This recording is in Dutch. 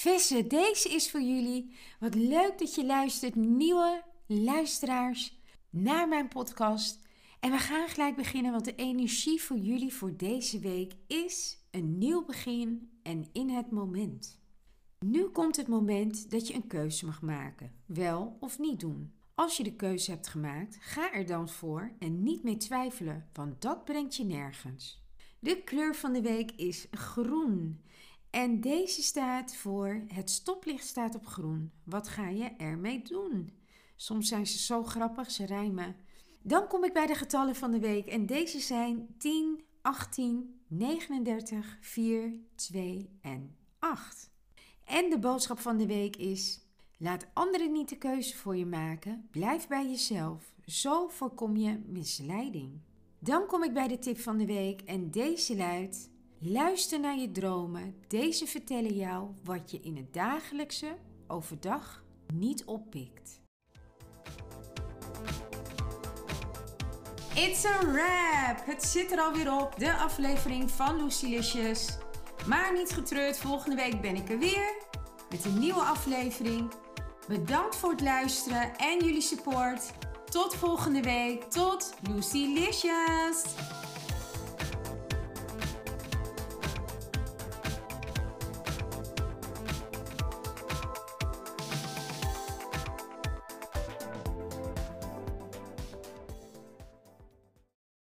Vissen, deze is voor jullie. Wat leuk dat je luistert, nieuwe luisteraars, naar mijn podcast. En we gaan gelijk beginnen, want de energie voor jullie voor deze week is een nieuw begin en in het moment. Nu komt het moment dat je een keuze mag maken, wel of niet doen. Als je de keuze hebt gemaakt, ga er dan voor en niet mee twijfelen, want dat brengt je nergens. De kleur van de week is groen. En deze staat voor het stoplicht staat op groen. Wat ga je ermee doen? Soms zijn ze zo grappig, ze rijmen. Dan kom ik bij de getallen van de week en deze zijn 10, 18, 39, 4, 2 en 8. En de boodschap van de week is: laat anderen niet de keuze voor je maken, blijf bij jezelf. Zo voorkom je misleiding. Dan kom ik bij de tip van de week en deze luidt: Luister naar je dromen. Deze vertellen jou wat je in het dagelijkse overdag niet oppikt. It's a wrap! Het zit er alweer op, de aflevering van Lucilicious. Maar niet getreurd, volgende week ben ik er weer met een nieuwe aflevering. Bedankt voor het luisteren en jullie support. Tot volgende week. Tot Lucilicious!